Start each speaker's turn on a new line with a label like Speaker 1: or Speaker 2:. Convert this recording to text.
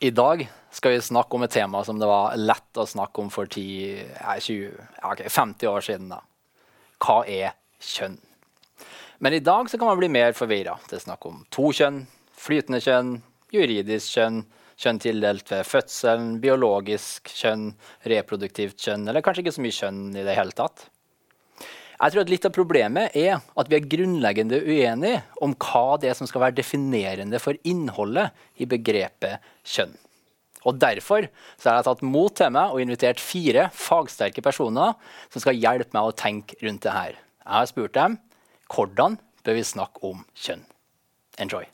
Speaker 1: I dag skal vi snakke om et tema som det var lett å snakke om for 10, 20, okay, 50 år siden. Da. Hva er kjønn? Men i dag kan man bli mer forvirra. Det er snakk om to kjønn, flytende kjønn, juridisk kjønn, kjønn tildelt ved fødselen, biologisk kjønn, reproduktivt kjønn, eller kanskje ikke så mye kjønn i det hele tatt. Jeg tror at Litt av problemet er at vi er grunnleggende uenige om hva det er som skal være definerende for innholdet i begrepet kjønn. Og Derfor så har jeg tatt mot til meg og invitert fire fagsterke personer som skal hjelpe meg å tenke rundt det her. Jeg har spurt dem hvordan bør vi snakke om kjønn. Enjoy.